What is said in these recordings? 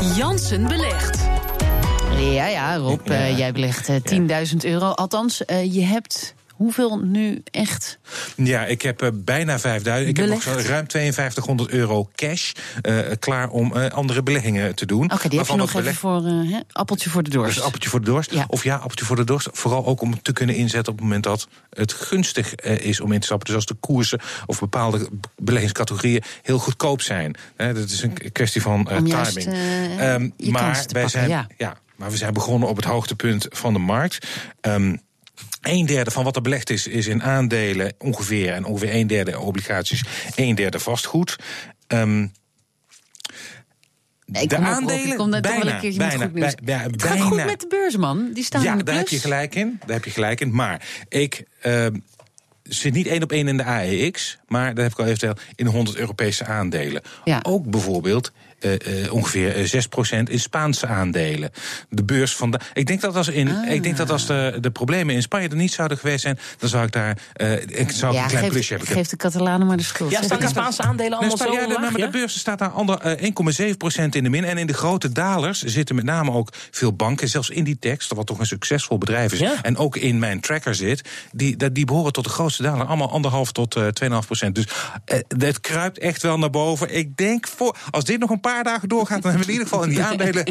Jansen belegt. Ja, ja, Rob, eh, jij belegt eh, 10.000 euro. Althans, eh, je hebt hoeveel nu echt? Ja, ik heb eh, bijna 5000. Ik heb nog ruim 5200 euro cash eh, klaar om eh, andere beleggingen te doen. Oké, die heb je nog even voor appeltje voor de dorst. Dus appeltje voor de dorst. Ja. Of ja, appeltje voor de dorst. Vooral ook om te kunnen inzetten op het moment dat het gunstig is om in te stappen. Dus als de koersen of bepaalde beleggingscategorieën heel goedkoop zijn. Dat is een kwestie van timing. je maar wij pakken, zijn, ja. maar we zijn begonnen op het hoogtepunt van de markt. Ehm een derde van wat er belegd is, is in aandelen ongeveer. En ongeveer een derde obligaties, een derde vastgoed. Nee, de aandelen, ik kom daar bijna, een keertje met bijna, goed nieuws. bij- bij- Het gaat goed met de beurs, man. Die staan ja, in de daar heb plus. je gelijk in. Daar heb je gelijk in. Maar ik ehm, zit niet één op één in de AEX, maar dat heb ik al eventueel in 100 Europese aandelen. Ja. Ook bijvoorbeeld eh, eh, ongeveer eh, 6% in Spaanse aandelen. De beurs van de. Ik denk dat als, in, Ah. ik denk dat als de, de problemen in Spanje er niet zouden geweest zijn, dan zou ik daar eh, ik zou Ja, een klein geef, plusje hebben. geef de Catalanen maar de schuld. Ja, staan de. Spaanse aandelen allemaal zo ja, de, de beurs staat daar ander, eh, 1,7% in de min. En in de grote dalers zitten met name ook veel banken. Zelfs Inditex, wat toch een succesvol bedrijf is. Ja. En ook in mijn tracker zit. Die, dat- die behoren tot de grootste daler. Allemaal anderhalf tot eh 2,5%. Dus eh, het kruipt echt wel naar boven. Ik denk, voor, als dit nog een paar dagen doorgaat... dan hebben we in ieder geval in die aandelen,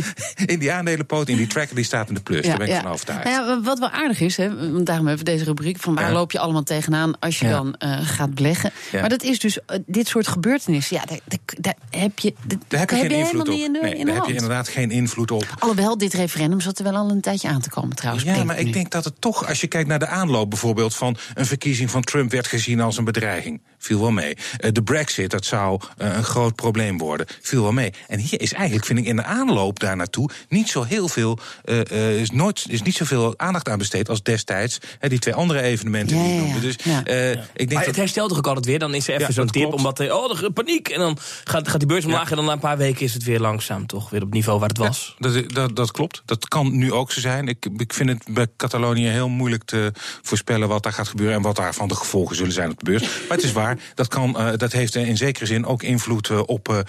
in die aandelenpoot... in die tracker, die staat in de plus. Daar ben ik van overtuigd. Nou ja, wat wel aardig is, hè, want daarom hebben we deze rubriek... van waar Ja. loop je allemaal tegenaan als je Ja. dan eh, gaat beleggen. Ja. Maar dat is dus, dit soort gebeurtenissen... ja, daar, daar, daar heb je, daar Daar heb je geen invloed helemaal op. niet in de, nee, in de daar heb je inderdaad geen invloed op. Alhoewel, dit referendum zat er wel al een tijdje aan te komen trouwens. Ja, maar ik nu. denk dat het toch, als je kijkt naar de aanloop bijvoorbeeld van een verkiezing van Trump, werd gezien als een bedreiging. Viel wel mee. Eh, De Brexit, dat zou eh, een groot probleem worden. Viel wel mee. En hier is eigenlijk, vind ik, in de aanloop daar naartoe niet zo heel veel, eh, eh, is, nooit, is niet zoveel aandacht aan besteed als destijds hè, die twee andere evenementen Ja, die ik ja. Dus Ja. eh, ik denk Maar dat. het herstelt toch ook altijd weer? Dan is er even Ja, zo'n tip, klopt. omdat er, oh, er paniek. En dan gaat, gaat die beurs omlaag en dan na een paar weken is het weer langzaam toch weer op het niveau waar het was. Dat, dat, dat klopt. Dat kan nu ook zo zijn. Ik, ik vind het bij Catalonië heel moeilijk te voorspellen wat daar gaat gebeuren en wat daarvan de gevolgen zullen zijn op de beurs. Maar het is waar, dat, kan, eh, dat heeft in zekere zin ook invloed eh, op eh,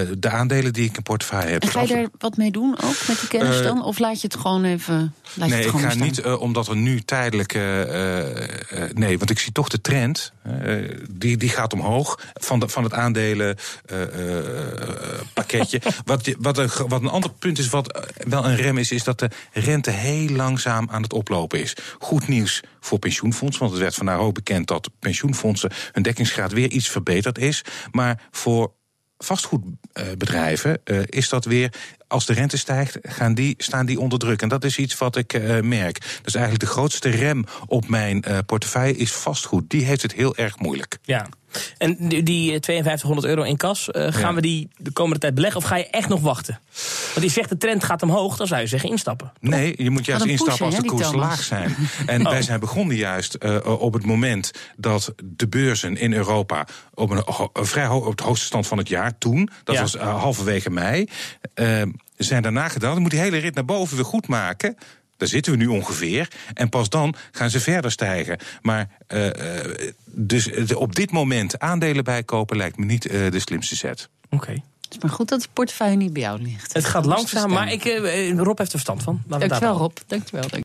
eh, de aandelen die ik in portefeuille heb. En ga je daar wat mee doen ook met die kennis Eh, dan? Of laat je het gewoon even laat je Nee, ik ga niet, eh, omdat er nu tijdelijk. eh, eh, eh, nee, want ik zie toch de trend. eh, die, die gaat omhoog van, de, van het aandelen eh, eh, pakketje. wat, wat, een, wat een ander punt is, wat eh, wel een rem is, is dat de rente heel langzaam aan het oplopen is. Goed nieuws voor pensioenfondsen, want het werd vandaag ook bekend dat pensioenfondsen hun dekkingsgraad weer iets verbeterd is. Maar voor vastgoedbedrijven eh, is dat weer. Als de rente stijgt, gaan die, staan die onder druk. En dat is iets wat ik eh, merk. Dus eigenlijk de grootste rem op mijn eh, portefeuille is vastgoed. Die heeft het heel erg moeilijk. Ja. En die, die eh, 5200 euro in kas, gaan Ja. we die de komende tijd beleggen of ga je echt nog wachten? Want je zegt de trend gaat omhoog, dan zou je zeggen instappen. Nee, je moet juist instappen als de die Thomas. laag zijn. En wij zijn begonnen juist eh, op het moment dat de beurzen in Europa op een, vrij ho- op het hoogste stand van het jaar toen, dat Ja. was eh, halverwege mei, eh, zijn daarna gedaan. Dan moet die hele rit naar boven weer goed maken. Daar zitten we nu ongeveer. En pas dan gaan ze verder stijgen. Maar dus op dit moment aandelen bijkopen lijkt me niet eh, de slimste zet. Oké. Is maar goed dat de portefeuille niet bij jou ligt. Het gaat langzaam, stem. maar ik, eh, eh, Rob heeft er verstand van. Laten we het Dankjewel daarop Rob, dankjewel.